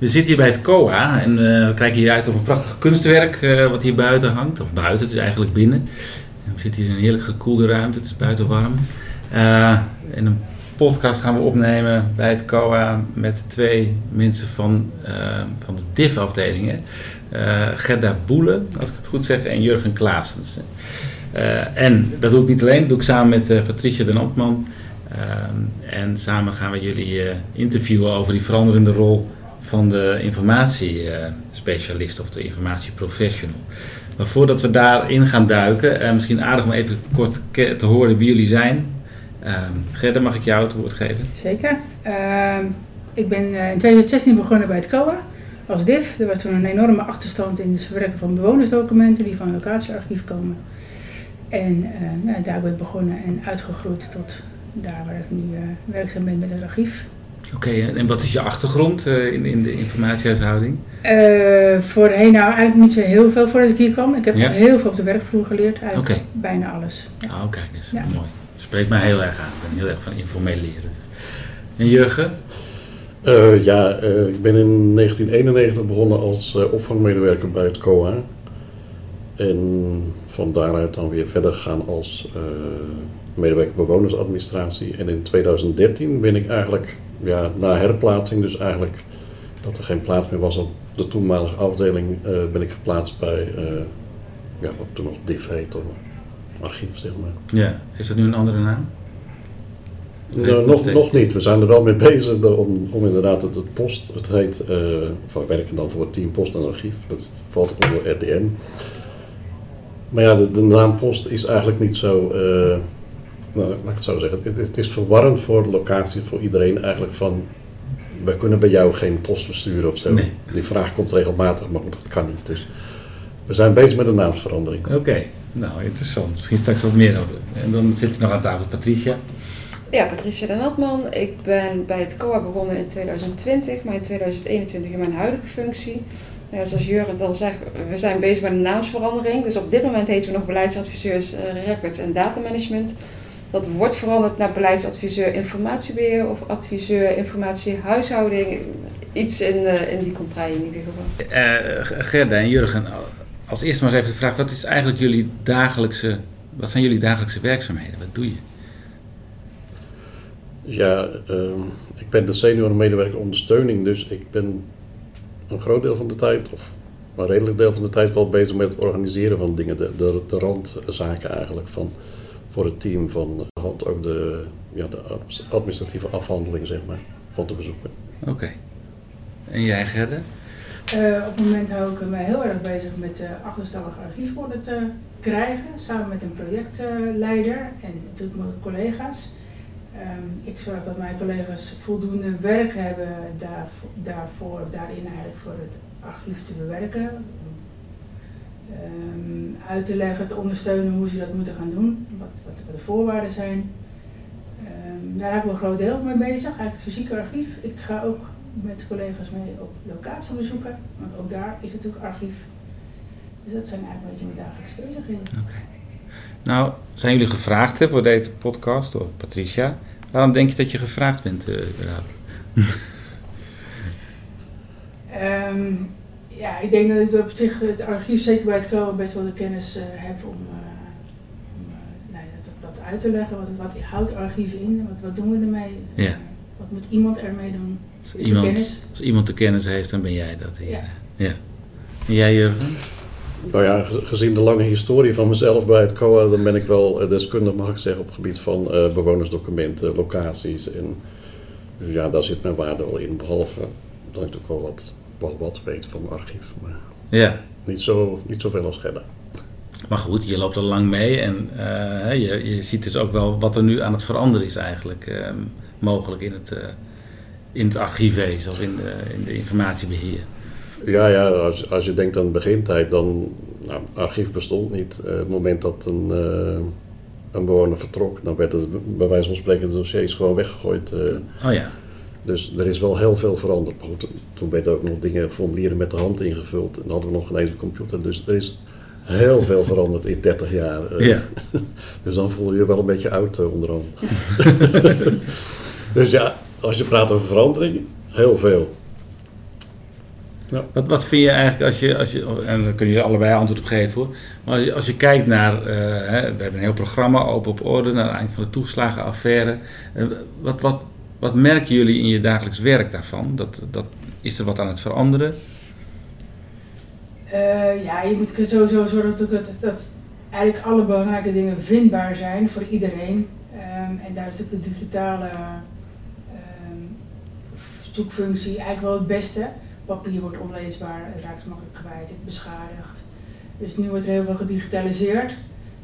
We zitten hier bij het COA en uh, we kijken hier uit op een prachtig kunstwerk uh, wat hier buiten hangt. Of buiten, het is eigenlijk binnen. we zitten hier in een heerlijk gekoelde ruimte, het is buiten warm. Uh, en een podcast gaan we opnemen bij het COA met twee mensen van, van de DIF-afdeling. Gerda Boele, als ik het goed zeg, en Jurgen Klaasens. en dat doe ik niet alleen, dat doe ik samen met Patricia den Ambtman. en samen gaan we jullie interviewen over die veranderende rol van de informatiespecialist of de informatieprofessional. Maar voordat we daarin gaan duiken, uh, misschien aardig om even kort te horen wie jullie zijn. Uh, Gerda, mag ik jou het woord geven? Zeker. Uh, ik ben in 2016 begonnen bij het COA als DIF. Er was toen een enorme achterstand in het verwerken van bewonersdocumenten die van een locatiearchief komen. En nou, daar ben ik begonnen en uitgegroeid tot daar waar ik nu werkzaam ben met het archief. Oké, en wat is je achtergrond uh, in, in de informatiehuishouding? Uh, voorheen nou eigenlijk niet zo heel veel voordat ik hier kwam. Ik heb ja? heel veel op de werkvloer geleerd, eigenlijk okay. bijna alles. Ja. Oh, kijk eens, ja. mooi. Dat spreekt mij heel erg aan. Ik ben heel erg van informeel leren. En Jurgen? Uh, ja, ik ben in 1991 begonnen als opvangmedewerker bij het COA. En van daaruit dan weer verder gegaan als medewerker bewonersadministratie. En in 2013 ben ik eigenlijk ja, na herplaatsing, dus eigenlijk dat er geen plaats meer was op de toenmalige afdeling, uh, ben ik geplaatst bij, uh, ja, wat toen nog DIF archief zeg maar. Ja, heeft dat nu een andere naam? Nou, nog, nog niet. We zijn er wel mee bezig om, om inderdaad het, het post, het heet, uh, we werken dan voor het team Post en Archief, dat valt onder RDM. Maar ja, de, de naam Post is eigenlijk niet zo nou, laat ik het zo zeggen, het, het, is verwarrend voor de locatie, voor iedereen eigenlijk van, wij kunnen bij jou geen post versturen of zo. Nee. Die vraag komt regelmatig, maar dat kan niet. Dus we zijn bezig met een naamsverandering. Oké, nou interessant. Misschien straks wat meer over. En dan zit er nog aan tafel Patricia. Ja, Patricia de Natman. Ik ben bij het COA begonnen in 2020, maar in 2021 in mijn huidige functie. Ja, zoals Jurgen het al zegt, we zijn bezig met een naamsverandering. Dus op dit moment heten we nog beleidsadviseurs uh, records en datamanagement. Dat wordt veranderd naar beleidsadviseur informatiebeheer of adviseur informatiehuishouding. Iets in, uh, in die contraille in ieder geval. Uh, Gerda en Jurgen, als eerste maar eens even de vraag: wat is eigenlijk jullie dagelijkse, wat zijn jullie dagelijkse werkzaamheden? Wat doe je? Ja, uh, ik ben de senior medewerker ondersteuning, dus ik ben een groot deel van de tijd, of een redelijk deel van de tijd, wel bezig met het organiseren van dingen, de, de, de randzaken eigenlijk. Van, voor het team van hand ook de, ja, de administratieve afhandeling zeg maar, van te bezoeken. Oké. En jij Gerda? Uh, op het moment hou ik me heel erg bezig met uh, achterstallige archiefwoorden te krijgen, samen met een projectleider en natuurlijk met collega's. Um, ik zorg dat mijn collega's voldoende werk hebben daarvoor, daarvoor, daarin eigenlijk voor het archief te bewerken. Um, uit te leggen, te ondersteunen hoe ze dat moeten gaan doen, wat, wat, wat de voorwaarden zijn. Um, daar heb ik een groot deel mee bezig, eigenlijk het fysieke archief. Ik ga ook met collega's mee op locatiebezoeken, want ook daar is natuurlijk archief. Dus dat zijn eigenlijk een beetje mijn dagelijkse bezigheden. Okay. Nou, zijn jullie gevraagd hè, voor deze podcast door Patricia? Waarom denk je dat je gevraagd bent, uh, um, ja, ik denk dat ik op zich het archief, zeker bij het KO, best wel de kennis uh, heb om, uh, om uh, nou, dat, dat, uit te leggen. Wat, wat houdt archief in? Wat, wat doen we ermee? Ja. Wat moet iemand ermee doen? Als iemand, als iemand de kennis heeft, dan ben jij dat hier. Ja. ja. En jij Jurgen? Nou ja, gezien de lange historie van mezelf bij het COA, dan ben ik wel deskundig, mag ik zeggen, op het gebied van uh, bewonersdocumenten, locaties. En, dus ja, daar zit mijn waarde wel in. Behalve dat ik ook wel wat, wel wat weet van archief. Maar ja. niet, zo, niet zoveel als Gerda. Maar goed, je loopt al lang mee en uh, je, je ziet dus ook wel wat er nu aan het veranderen is eigenlijk. Uh, mogelijk in het, uh, in het archiefwezen of in de, in de informatiebeheer. Ja, ja als, als je denkt aan de begintijd, dan... Nou, archief bestond niet. het moment dat een, een bewoner vertrok, dan werden bij wijze van spreken de dossiers gewoon weggegooid. oh ja. Dus er is wel heel veel veranderd. Goed, toen werden ook nog dingen, formulieren met de hand ingevuld. En hadden we nog geen eens een computer. Dus er is heel veel veranderd in 30 jaar. Eh. Ja. dus dan voel je je wel een beetje oud uh, onderhand. dus ja, als je praat over verandering, heel veel. Ja. Wat, wat vind je eigenlijk als je, als je, en daar kun je allebei antwoord op geven hoor, maar als je, als je kijkt naar, uh, hè, we hebben een heel programma open op orde, naar het eind van de toeslagenaffaire. Uh, wat, wat, wat merken jullie in je dagelijks werk daarvan? Dat, dat, is er wat aan het veranderen? Uh, ja, je moet sowieso zorgen dat, dat eigenlijk alle belangrijke dingen vindbaar zijn voor iedereen. Um, en daar is de digitale um, zoekfunctie eigenlijk wel het beste. Papier wordt onleesbaar, het raakt makkelijk kwijt, het beschadigt. Dus nu wordt er heel veel gedigitaliseerd.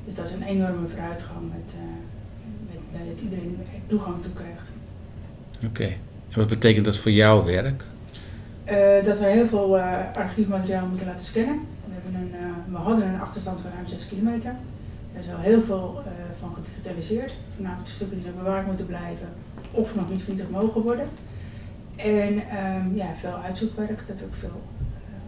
Dus dat is een enorme vooruitgang met, uh, met, met dat iedereen toegang toe krijgt. Oké. En wat betekent dat voor jouw werk? Uh, dat we heel veel uh, archiefmateriaal moeten laten scannen. We, hebben een, we hadden een achterstand van ruim 6 kilometer. Er is al heel veel van gedigitaliseerd. Voornamelijk stukken die nog bewaard moeten blijven of nog niet vernietigd mogen worden. En um, ja, veel uitzoekwerk, dat ook veel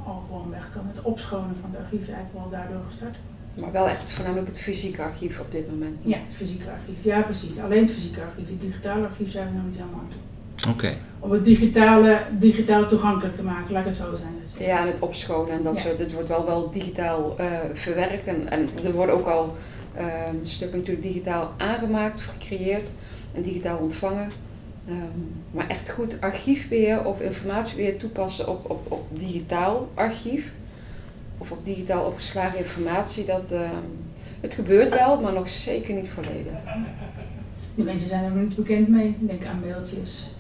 al gewoon weg kan. Het opschonen van het archief is eigenlijk wel daardoor gestart. Maar wel echt voornamelijk het fysieke archief op dit moment. Ja, het fysieke archief. Ja, precies. Alleen het fysieke archief. Het digitale archief zijn we nog niet helemaal aan toe. Okay. Om het digitale, digitaal toegankelijk te maken, laat ik het zo zijn. Ja, en het opschonen en dat ja. soort. Het wordt wel wel digitaal uh, verwerkt en, en er worden ook al uh, stukken natuurlijk digitaal aangemaakt of gecreëerd en digitaal ontvangen. Um, maar echt goed archiefbeheer of informatiebeheer toepassen op, op, op digitaal archief of op digitaal opgeslagen informatie, dat, uh, het gebeurt wel, maar nog zeker niet volledig. De mensen zijn er niet bekend mee. Denk aan beeldjes,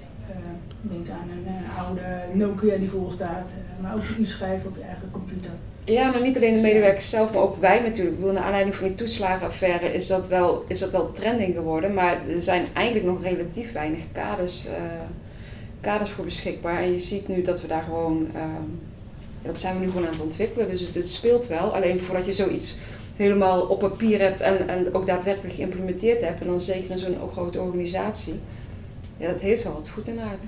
Denk aan een uh, oude Nokia die vol staat, uh, maar ook u schrijven op je eigen computer. Ja, maar niet alleen de medewerkers zelf, maar ook wij natuurlijk. Ik bedoel, naar aanleiding van die toeslagenaffaire is dat, wel, is dat wel trending geworden, maar er zijn eigenlijk nog relatief weinig kaders, kaders voor beschikbaar. En je ziet nu dat we daar gewoon, dat zijn we nu gewoon aan het ontwikkelen, dus het, speelt wel. Alleen voordat je zoiets helemaal op papier hebt en, en ook daadwerkelijk geïmplementeerd hebt, en dan zeker in zo'n grote organisatie, ja, dat heeft wel wat voet in aard.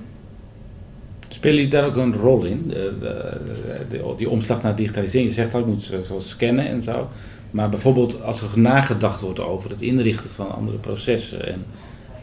Spelen jullie daar ook een rol in? De, die omslag naar digitalisering. Je zegt dat moet zoals scannen en zo. Maar bijvoorbeeld als er nagedacht wordt over het inrichten van andere processen. En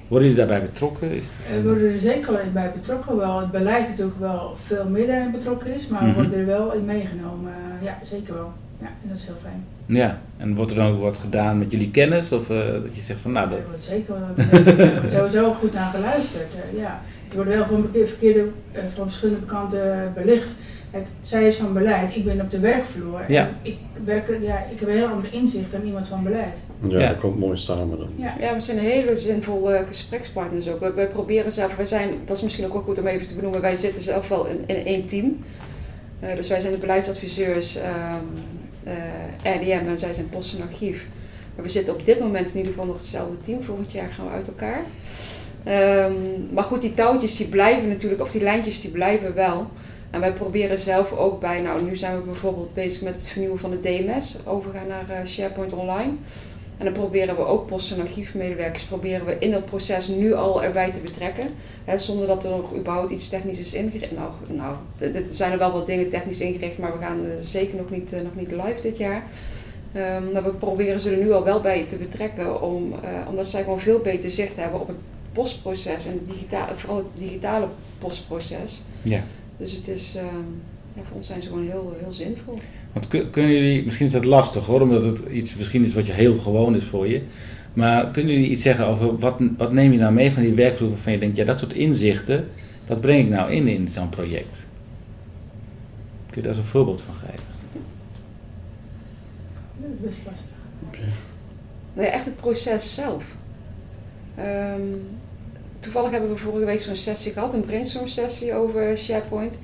worden jullie daarbij betrokken? Is We worden er zeker wel bij betrokken. Wel, het beleid natuurlijk wel veel meer daarin betrokken is. Maar we mm -hmm. worden er wel in meegenomen. Ja, zeker wel. Ja, en dat is heel fijn. Ja, en wordt er dan ook wat gedaan met jullie kennis? Of uh, dat je zegt van nou... Dat... Er wordt zeker wel er sowieso goed naar geluisterd. Uh, ja. Het wordt wel van verkeerde, van verschillende kanten belicht. Kijk, zij is van beleid, ik ben op de werkvloer. Ja. Ik, werk, ja, ik heb een heel ander inzicht dan iemand van beleid. Ja, ja. dat komt mooi samen dan. Ja, ja we zijn hele zinvolle gesprekspartners ook. Wij proberen zelf, wij zijn, dat is misschien ook wel goed om even te benoemen, wij zitten zelf wel in, in één team. Uh, dus wij zijn de beleidsadviseurs um, uh, RDM en zij zijn post en archief. Maar we zitten op dit moment in ieder geval nog hetzelfde team. Volgend jaar gaan we uit elkaar. Um, maar goed, die touwtjes die blijven natuurlijk, of die lijntjes die blijven wel. En wij proberen zelf ook bij, nou nu zijn we bijvoorbeeld bezig met het vernieuwen van de DMS, overgaan naar uh, SharePoint Online. En dan proberen we ook post- en archiefmedewerkers proberen we in dat proces nu al erbij te betrekken. Hè, zonder dat er nog überhaupt iets technisch is ingericht. Nou, nou er zijn er wel wat dingen technisch ingericht, maar we gaan uh, zeker nog niet, uh, nog niet live dit jaar. Um, maar we proberen ze er nu al wel bij te betrekken, om, omdat zij gewoon veel beter zicht hebben op het postproces en digitaal, vooral het digitale postproces. Ja. Dus het is, uh, ja, voor ons zijn ze gewoon heel, heel zinvol. Want kunnen jullie, misschien is dat lastig hoor, omdat het iets misschien is wat je heel gewoon is voor je. Maar kunnen jullie iets zeggen over wat, wat neem je nou mee van die werkvloer waarvan je denkt, ja, dat soort inzichten, dat breng ik nou in in zo'n project? Kun je daar eens een voorbeeld van geven? Dat is best lastig. Nee, echt het proces zelf. Ehm, toevallig hebben we vorige week zo'n sessie gehad, een brainstorm sessie over SharePoint.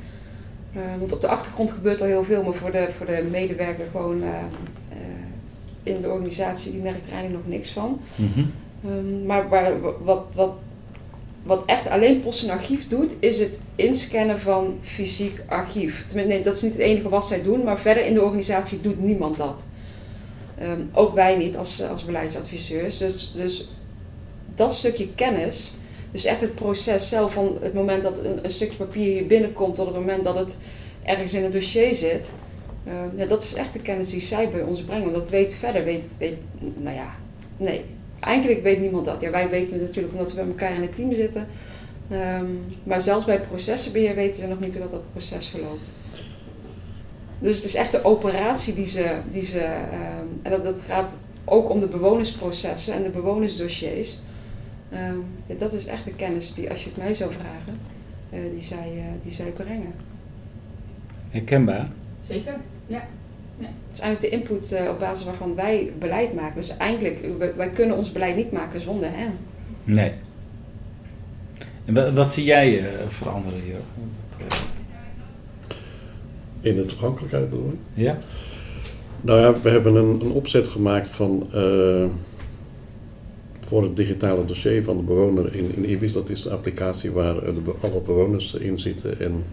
Ehm, want op de achtergrond gebeurt al heel veel, maar voor de, voor de medewerker gewoon uh, in de organisatie, die merkt er eigenlijk nog niks van. Mhm. Ehm, maar waar, wat, wat, wat echt alleen Posten Archief doet, is het inscannen van fysiek archief. Tenminste, nee, dat is niet het enige wat zij doen, maar verder in de organisatie doet niemand dat. Ehm, ook wij niet als, als beleidsadviseurs. Dus, dus dat stukje kennis, dus echt het proces zelf van het moment dat een, stukje papier hier binnenkomt tot het moment dat het ergens in het dossier zit. ehm, ja, dat is echt de kennis die zij bij ons brengen. Want dat weet verder, weet, weet, nou ja, nee. Eigenlijk weet niemand dat. Ja, wij weten het natuurlijk omdat we bij elkaar in het team zitten. Ehm, maar zelfs bij processenbeheer weten ze nog niet hoe dat, dat proces verloopt. Dus het is echt de operatie die ze. Die ze ehm, en dat, dat gaat ook om de bewonersprocessen en de bewonersdossiers. Ehm, ja, dat is echt de kennis die, als je het mij zou vragen, eh, die, zij, eh, die zij brengen. Herkenbaar? Zeker, ja. Het is eigenlijk de input eh, op basis waarvan wij beleid maken. Dus eigenlijk, wij, wij kunnen ons beleid niet maken zonder hen. Nee. En wat, wat zie jij eh, veranderen hier? In de toegankelijkheid bedoel je? Ja? Nou ja, we hebben een, een opzet gemaakt van eh, voor het digitale dossier van de bewoner in, in. Dat is de applicatie waar eh, alle bewoners in zitten en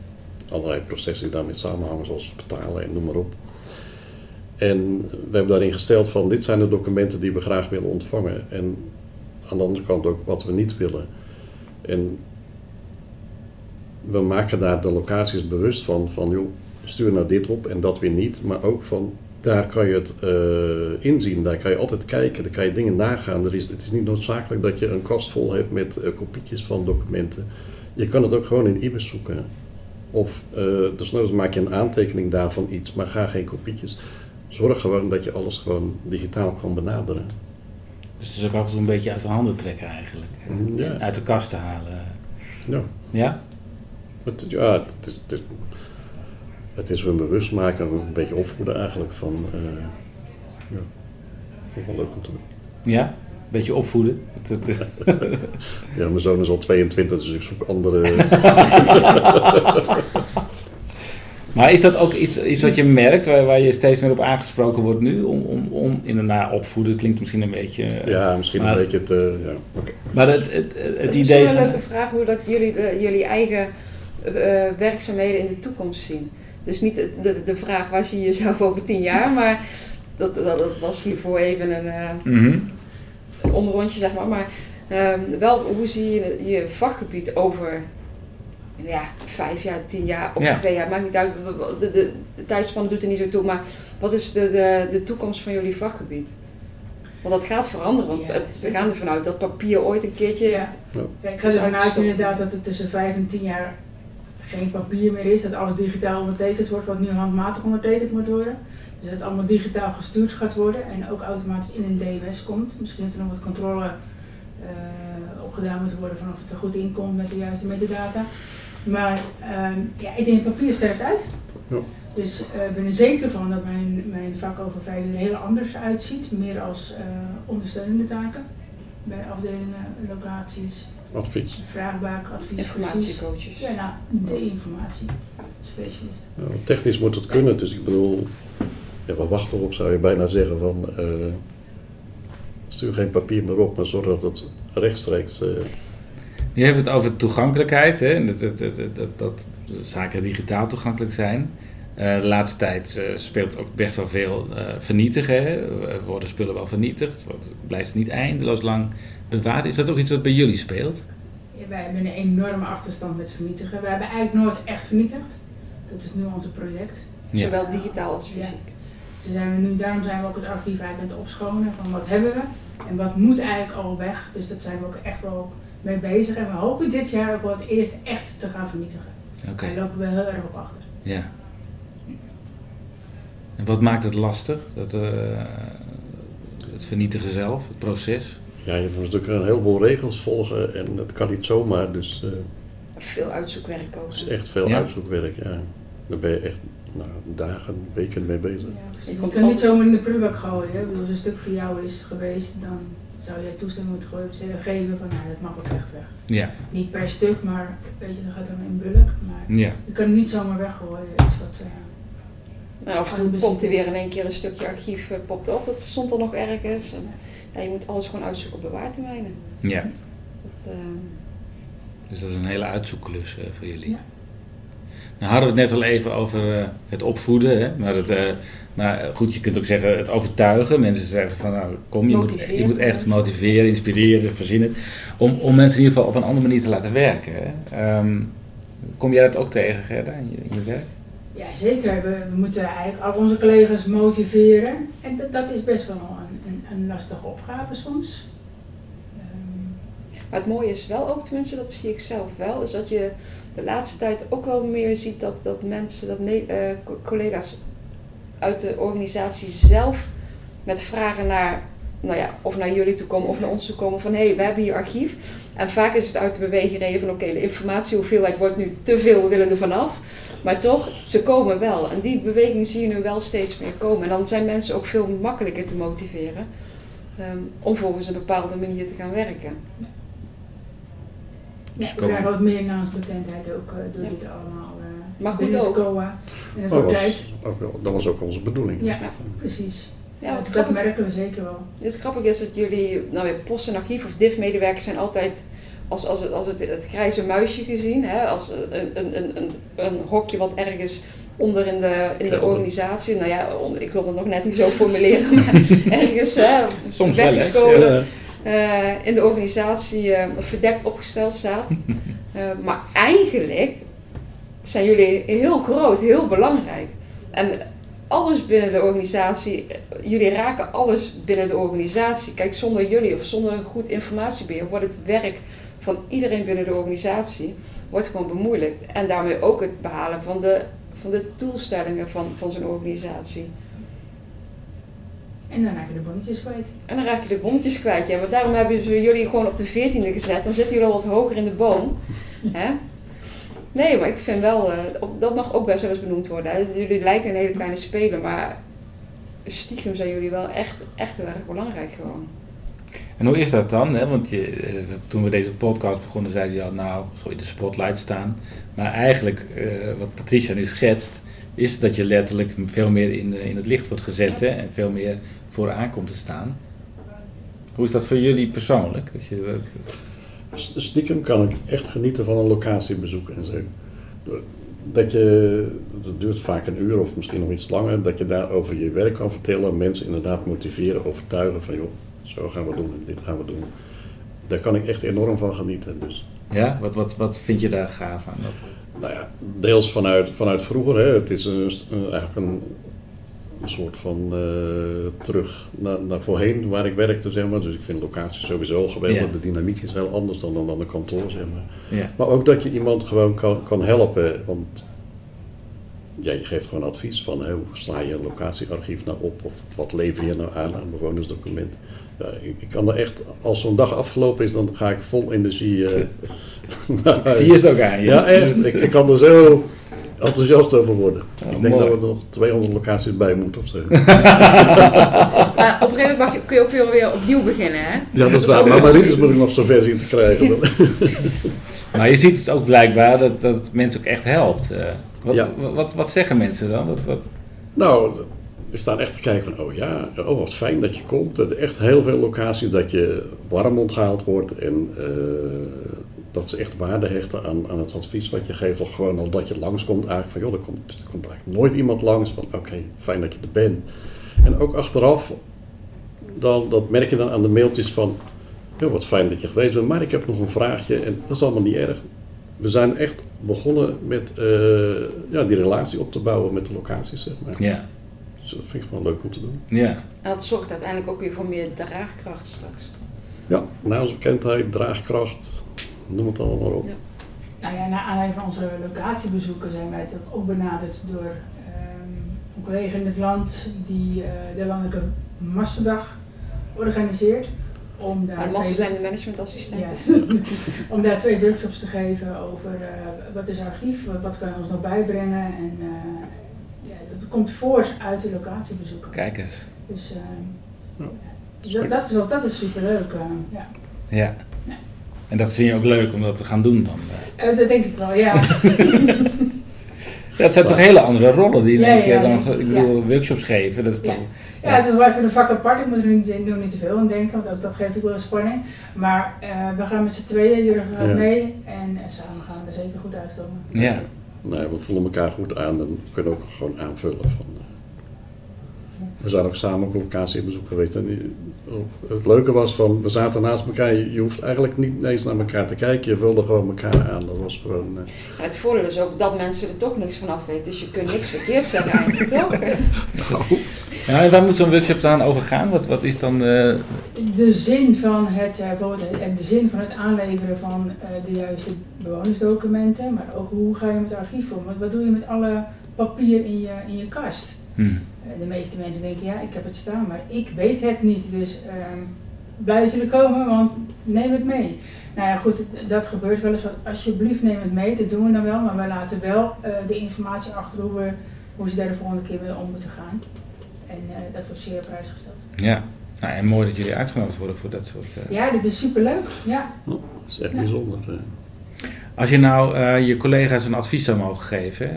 allerlei processen die daarmee samenhangen, zoals betalen en noem maar op. En we hebben daarin gesteld van dit zijn de documenten die we graag willen ontvangen. En aan de andere kant ook wat we niet willen. En we maken daar de locaties bewust van, van joh, stuur nou dit op en dat weer niet. Maar ook van, daar kan je het eh, inzien. Daar kan je altijd kijken, daar kan je dingen nagaan. Er is, het is niet noodzakelijk dat je een kast vol hebt met eh, kopietjes van documenten. Je kan het ook gewoon in IBIS zoeken. Of uh, desnoods maak je een aantekening daarvan iets, maar ga geen kopietjes. Zorg gewoon dat je alles gewoon digitaal kan benaderen. Dus het is ook toe een beetje uit de handen trekken eigenlijk. Mm, ja. Uit de kast te halen. Ja, Ja? het, ja, het, het, het is een bewust maken, een beetje opvoeden eigenlijk van, eh, ja, vond ik wel leuk om te doen. Ja? Beetje opvoeden. Dat, is- Ja, mijn zoon is al 22, dus ik zoek andere. Maar is dat ook iets, iets wat je merkt, waar, waar je steeds meer op aangesproken wordt nu? Om, om, om inderdaad opvoeden klinkt misschien een beetje... eh, ja, misschien Maar- een beetje het. eh, ja. Maar het, het, het, Het is idee misschien een van... leuke vraag hoe dat jullie de, jullie eigen eh, werkzaamheden in de toekomst zien. Dus niet de, de, de vraag waar zie je jezelf over tien jaar, maar dat, dat, dat was hiervoor even een, een omrondje, zeg maar. Maar ehm, wel, hoe zie je je vakgebied over ja, vijf jaar, tien jaar of Ja. twee jaar? Maakt niet uit, de, de, de tijdspanne doet er niet zo toe, maar wat is de, de, de toekomst van jullie vakgebied? Want dat gaat veranderen, want Ja. het, we gaan ervan uit dat papier ooit een keertje... Ja. Ik ga ervan uit inderdaad dat het tussen 5 en 10 jaar geen papier meer is, dat alles digitaal ondertekend wordt, wat nu handmatig ondertekend moet worden. Dus dat het allemaal digitaal gestuurd gaat worden en ook automatisch in een DMS komt. Misschien dat er nog wat controle eh, opgedaan moet worden van of het er goed in komt met de juiste metadata. Maar ehm, ja, ik denk papier sterft uit. Ja. Dus eh, ik ben er zeker van dat mijn, mijn vak over vijf er heel anders uitziet. Meer als eh, ondersteunende taken bij afdelingen, locaties, Advies. vraagbaak, advies. Informatiecoaches. Ja, nou, de informatiespecialist. Ja, technisch moet het kunnen, dus ik bedoel, ja, we wachten erop zou je bijna zeggen van. eh, stuur geen papier meer op, maar zorg dat het rechtstreeks. eh, Je hebt het over toegankelijkheid, hè? en Dat, dat, dat, dat, dat zaken digitaal toegankelijk zijn. Eh, de laatste tijd eh, speelt ook best wel veel eh, vernietigen. Hè? Er worden spullen wel vernietigd, wordt, blijft niet eindeloos lang bewaard. Is dat ook iets wat bij jullie speelt? Ja, wij hebben een enorme achterstand met vernietigen. We hebben eigenlijk nooit echt vernietigd. Dat is nu ons project. Ja. Zowel digitaal als Ja. fysiek. Dus zijn we nu, daarom zijn we ook het archief eigenlijk aan het opschonen van wat hebben we en wat moet eigenlijk al weg. Dus dat zijn we ook echt wel mee bezig. En we hopen dit jaar ook wel het eerst echt te gaan vernietigen. Oké, Daar lopen we heel erg op achter. ja. En wat maakt het lastig? Dat, eh, het vernietigen zelf, het proces? Ja, je moet natuurlijk een heleboel regels volgen en het kan niet zomaar, dus... Uh, veel uitzoekwerk ook. Is echt veel uitzoekwerk, ja. Daar ben je echt nou, dagen, weken mee bezig. Ja, je komt er niet zomaar in de prullenbak gooien. Hè? Als een stuk voor jou is geweest, dan zou jij toestemming moeten geven van nou, dat mag ook echt weg. Ja. Niet per stuk, maar weet je, dan gaat er een bulk. Maar ja. je kan het niet zomaar weggooien. Iets wat, uh, nou, af en toe popt er weer in één keer een stukje archief uh, popt op. Het stond er nog ergens. En, ja, je moet alles gewoon uitzoeken op bewaartermijnen. Ja. Dat, uh, dus dat is een hele uitzoekklus uh, voor jullie. Ja. Nou hadden we het net al even over het opvoeden. Hè? Maar, het, maar goed, je kunt ook zeggen het overtuigen. Mensen zeggen van nou kom, je moet, je moet echt motiveren, inspireren, verzinnen. Om, om mensen in ieder geval op een andere manier te laten werken. Hè? Um, kom jij dat ook tegen, Gerda, in je, in je werk? Ja, zeker. We, moeten eigenlijk al onze collega's motiveren. En dat, dat is best wel een, een, een lastige opgave soms. Um. Maar het mooie is wel ook, tenminste dat zie ik zelf wel, is dat je de laatste tijd ook wel meer ziet dat, dat mensen, dat me, uh, collega's uit de organisatie zelf met vragen naar, nou ja, of naar jullie toe komen of naar ons toe komen van hé, hey, we hebben hier archief. En vaak is het uit de beweging van oké, de informatiehoeveelheid wordt nu te veel, we willen er vanaf. Maar toch, ze komen wel. En die beweging zie je nu wel steeds meer komen. En dan zijn mensen ook veel makkelijker te motiveren um, om volgens een bepaalde manier te gaan werken. Ja, we krijgen wat meer naamsbekendheid ook uh, door ja. dit allemaal. Uh, maar goed ook. COA en dat, was, ook, dat was ook onze bedoeling. Ja, ja. precies. Ja, wat dat merken we zeker wel. Het grappige is dat jullie, nou ja, post en archief of DIF-medewerkers zijn altijd als, als, het, als het, het grijze muisje gezien, hè, als een, een, een, een hokje wat ergens onder in de, in de organisatie, nou ja, ik wil het nog net niet zo formuleren, maar ergens hè, Soms weggeschoten uh, in de organisatie uh, verdekt opgesteld staat. Uh, maar eigenlijk zijn jullie heel groot, heel belangrijk. En alles binnen de organisatie, jullie raken alles binnen de organisatie. Kijk, zonder jullie of zonder een goed informatiebeheer wordt het werk van iedereen binnen de organisatie wordt gewoon bemoeilijkt. En daarmee ook het behalen van de, van de doelstellingen van, van zo'n organisatie. En dan raak je de bonnetjes kwijt. En dan raak je de bonnetjes kwijt, ja. Want daarom hebben jullie gewoon op de 14e gezet. Dan zitten jullie al wat hoger in de boom. Hè? Nee, maar ik vind wel, uh, dat mag ook best wel eens benoemd worden. Hè? Jullie lijken een hele kleine speler, maar stiekem zijn jullie wel echt, echt heel erg belangrijk gewoon. En hoe is dat dan? Hè? Want je, eh, toen we deze podcast begonnen, zeiden je al, nou, zo in de spotlight staan. Maar eigenlijk, uh, wat Patricia nu schetst, is dat je letterlijk veel meer in, in het licht wordt gezet hè? en veel meer vooraan komt te staan. Hoe is dat voor jullie persoonlijk? Als je. Stiekem kan ik echt genieten van een locatiebezoek en zo. Dat je, dat duurt vaak een uur of misschien nog iets langer, dat je daar over je werk kan vertellen, mensen inderdaad motiveren, overtuigen van joh, zo gaan we doen en dit gaan we doen. Daar kan ik echt enorm van genieten. Dus. Ja, wat, wat, wat vind je daar gaaf aan? Nou ja, deels vanuit, vanuit vroeger. Hè. Het is een, eigenlijk een, een soort van uh, terug naar, naar voorheen waar ik werkte, zeg maar. Dus ik vind locatie sowieso geweldig. De dynamiek is heel anders dan, dan, dan een kantoor, zeg maar. Ja. Maar ook dat je iemand gewoon kan, kan helpen. Want ja, je geeft gewoon advies van hoe sla je een locatiearchief nou op? Of wat lever je nou aan aan bewonersdocument? Ja, ik, kan er echt, als zo'n dag afgelopen is, dan ga ik vol energie. Uh, ik zie het ook aan je. Ja, echt. Ik, ik kan er zo enthousiast over worden. ik denk dat we er nog 200 locaties bij moeten of zo. maar op een gegeven moment kun je ook weer, weer opnieuw beginnen, hè? Ja, dat is waar. Maar mijn liedjes moet ik nog zover zien te krijgen. maar je ziet het ook blijkbaar dat, dat het mensen ook echt helpt. Uh, wat, ja. wat, wat, zeggen mensen dan? Wat, wat? Nou, we staan echt te kijken van, oh ja, oh wat fijn dat je komt. Er echt heel veel locaties dat je warm onthaald wordt en uh, dat ze echt waarde hechten aan, aan het advies wat je geeft. Of gewoon al dat je langskomt eigenlijk van, joh, er komt, er komt eigenlijk nooit iemand langs van, oké, fijn dat je er bent. En ook achteraf, dan, dat merk je dan aan de mailtjes van, joh, wat fijn dat je geweest bent, maar ik heb nog een vraagje en dat is allemaal niet erg. We zijn echt begonnen met uh, ja, die relatie op te bouwen met de locaties, zeg maar. Ja. Dus dat vind ik gewoon leuk om te doen. Ja. En dat zorgt uiteindelijk ook weer voor meer draagkracht straks. Ja, naast bekendheid, draagkracht, noem het allemaal maar op. Ja. Nou ja, naar aanleiding van onze locatiebezoeken zijn wij natuurlijk ook benaderd door um, een collega in het land die uh, de Landelijke Massendag organiseert. om daar... Maar Massen zijn de managementassistenten. Ja, om daar twee workshops te geven over wat is archief, wat kan je ons nog bijbrengen en ja, dat komt voort uit de locatiebezoeken. Kijk eens. Dus, dus dat, dat, is, wel, dat is superleuk. ja. Ja. En dat vind je ook leuk om dat te gaan doen dan? Uh, dat denk ik wel, ja. ja het zijn toch hele andere rollen die in één keer dan, ik bedoel, workshops geven. Dat is toch, ja. het is wel even een vak apart. Ik moet er nu niet, nu niet te veel aan denken, want dat, geeft ook wel spanning. Maar uh, we gaan met z'n tweeën, Jurgen gaat mee en uh, samen gaan we er zeker goed uitkomen. Ja. Nee, we voelen elkaar goed aan en kunnen ook gewoon aanvullen van we zijn ook samen op locatiebezoek geweest. En het leuke was van, we zaten naast elkaar. Je hoeft eigenlijk niet eens naar elkaar te kijken. Je vulde gewoon elkaar aan. Dat was gewoon... Uh... Ja, het voordeel is ook dat mensen er toch niks van af weten. Dus je kunt niks verkeerd zeggen eigenlijk, toch? nou. Ja, en waar moet zo'n workshop dan over gaan? Wat, wat is dan... Uh... De zin van het, uh, de zin van het aanleveren van de juiste bewonersdocumenten. Maar ook hoe ga je met het archief om? Wat doe je met alle papier in je, in je kast? Hmm. Eh, de meeste mensen denken, ja, ik heb het staan, maar ik weet het niet. Dus uh, blij dat jullie komen, want neem het mee. Nou ja, goed, dat gebeurt wel eens. Alsjeblieft, neem het mee. Dat doen we dan wel, maar we laten wel uh, de informatie achter hoe, we, hoe ze daar de volgende keer mee om moeten gaan. En uh, dat wordt zeer prijsgesteld. Ja, nou, en mooi dat jullie uitgenodigd worden voor dat soort... Ja, dit is superleuk. Ja. Oh, dat is echt bijzonder. Als je nou je collega's een advies zou mogen geven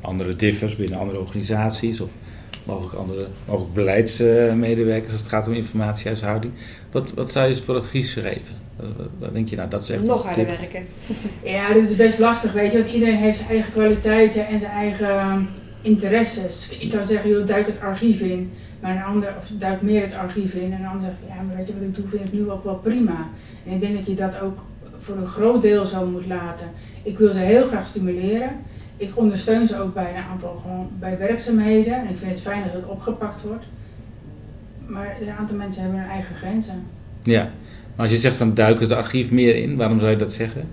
andere differs binnen andere organisaties of mogelijk andere mogelijk beleidsmedewerkers als het gaat om informatiehuishouding. Wat, wat zou je voor advies geven? Wat, denk je nou, dat is echt Nog harder werken. Ja, dit is best lastig, weet je, want iedereen heeft zijn eigen kwaliteiten en zijn eigen ehm, interesses. Ik kan zeggen, joh, duik het archief in, maar een ander, of duik meer het archief in, en een ander zegt, ja, maar weet je wat ik doe, vind ik nu ook wel prima. En ik denk dat je dat ook voor een groot deel zo moet laten. Ik wil ze heel graag stimuleren ik ondersteun ze ook bij een aantal gewoon bij werkzaamheden. En ik vind het fijn dat het opgepakt wordt. Maar een aantal mensen hebben hun eigen grenzen. Ja, maar als je zegt van duik het archief meer in, waarom zou je dat zeggen?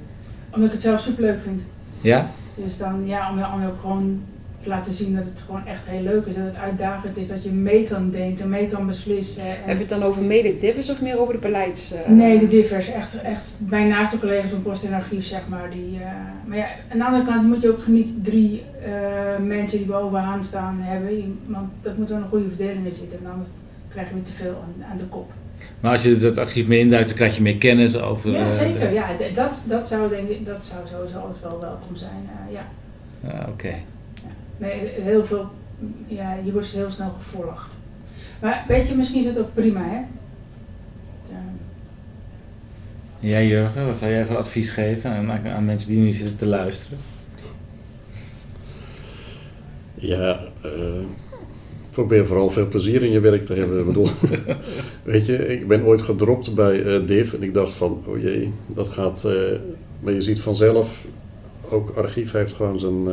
Omdat ik het zelf super leuk vind. Ja? Dus dan, ja, om dan ook gewoon laten zien dat het gewoon echt heel leuk is. Dat het uitdagend is, dat je mee kan denken, mee kan beslissen. Heb je het dan over mede-divers of meer over de beleids... Uh... Nee, de divers. Echt, echt mijn naaste collega's van Post en Archief, zeg maar. Die, uh... maar ja, aan de andere kant moet je ook niet drie uh, mensen die bovenaan staan hebben. Want dat moet wel een goede verdeling in zitten. En anders krijg je weer te veel aan, aan de kop. Maar als je dat archief meer induikt, dan krijg je meer kennis over... Ja, zeker. Ja, dat, dat, zou, denk ik, dat zou sowieso altijd wel welkom zijn. ja. Ah, oké nee, heel veel, ja, je wordt heel snel gevolgd. Maar weet je, misschien is het ook prima, hè? Ja, Jurgen, wat zou jij voor advies geven aan, aan mensen die nu zitten te luisteren? Ja, uh, probeer vooral veel plezier in je werk te hebben. Ik bedoel, weet je, ik ben ooit gedropt bij uh, Div en ik dacht van, oh jee, dat gaat. Uh, maar je ziet vanzelf, ook archief heeft gewoon zijn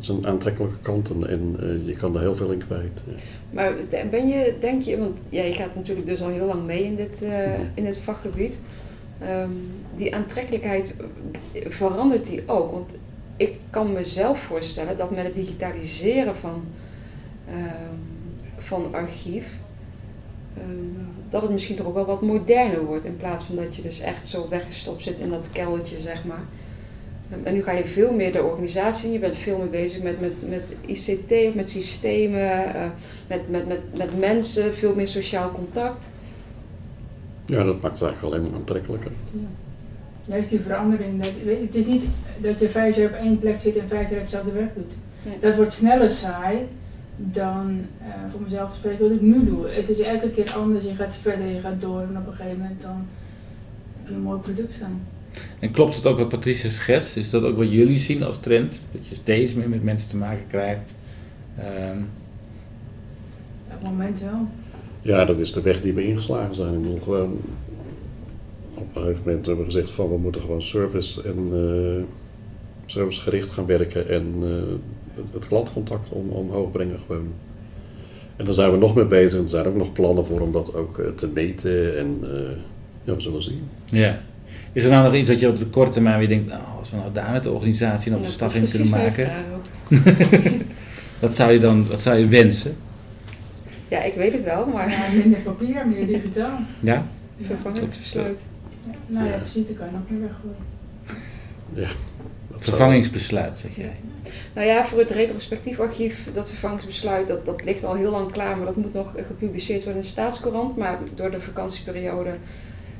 zijn aantrekkelijke kanten en uh, je kan er heel veel in kwijt. Maar ben je, denk je, want jij gaat natuurlijk dus al heel lang mee in dit, uh, in dit vakgebied. Um, die aantrekkelijkheid, verandert die ook? Want ik kan mezelf voorstellen dat met het digitaliseren van, um, van archief, um, dat het misschien toch ook wel wat moderner wordt. In plaats van dat je dus echt zo weggestopt zit in dat keldertje, zeg maar. En nu ga je veel meer de organisatie, je bent veel meer bezig met, met, met ICT, met systemen, uh, met, met, met, met mensen, veel meer sociaal contact. Ja, dat maakt het eigenlijk alleen maar aantrekkelijker. Ja. Juist die verandering. Dat, het is niet dat je vijf jaar op één plek zit en vijf jaar hetzelfde werk doet. Dat wordt sneller saai dan uh, voor mezelf te spreken wat ik nu doe. Het is elke keer anders, je gaat verder, je gaat door en op een gegeven moment dan heb je een mooi product staan. En klopt het ook wat Patricia schetst? Is dat ook wat jullie zien als trend? Dat je steeds meer met mensen te maken krijgt? Um... Op het moment wel. Ja, dat is de weg die we ingeslagen zijn. Ik bedoel, gewoon op een gegeven moment hebben we gezegd van we moeten gewoon service en uh, servicegericht gaan werken en uh, het klantcontact om, omhoog brengen gewoon. En daar zijn we nog mee bezig. Er zijn ook nog plannen voor om dat ook uh, te meten en ja, we zullen zien. Ja. Is er nou nog iets dat je op de korte termijn weer denkt, nou, als we nou daar met de organisatie nog ja, de stap in kunnen maken? wat zou je dan wat zou je wensen? Ja, ik weet het wel, maar... Ja, minder papier, meer digitaal. Ja? Vervangingsbesluit. Ja, nou ja, precies, dat kan je nog meer weggooien. Ja. Vervangingsbesluit, zeg jij. Nou ja, voor het retrospectief archief, dat vervangingsbesluit, dat, dat ligt al heel lang klaar, maar dat moet nog gepubliceerd worden in de staatscourant. Maar door de vakantieperiode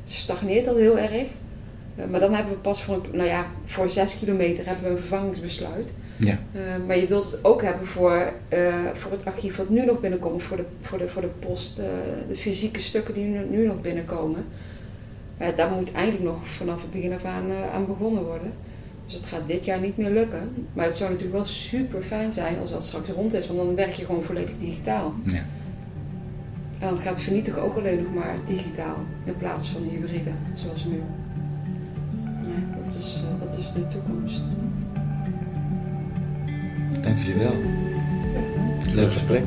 stagneert dat heel erg. Uh, maar dan hebben we pas voor, nou ja, voor 6 kilometer hebben we een vervangingsbesluit. Ja. Uh, maar je wilt het ook hebben voor, uh, voor het archief wat nu nog binnenkomt, voor de, voor de, voor de post, de fysieke stukken die nu, nu nog binnenkomen. daar moet eigenlijk nog vanaf het begin af aan, aan begonnen worden. Dus het gaat dit jaar niet meer lukken. Maar het zou natuurlijk wel super fijn zijn als dat straks rond is, want dan werk je gewoon volledig digitaal. Ja. En dan gaat vernietigen ook alleen nog maar digitaal in plaats van hybride, zoals nu. Is de toekomst. Dank jullie wel. Leuk gesprek.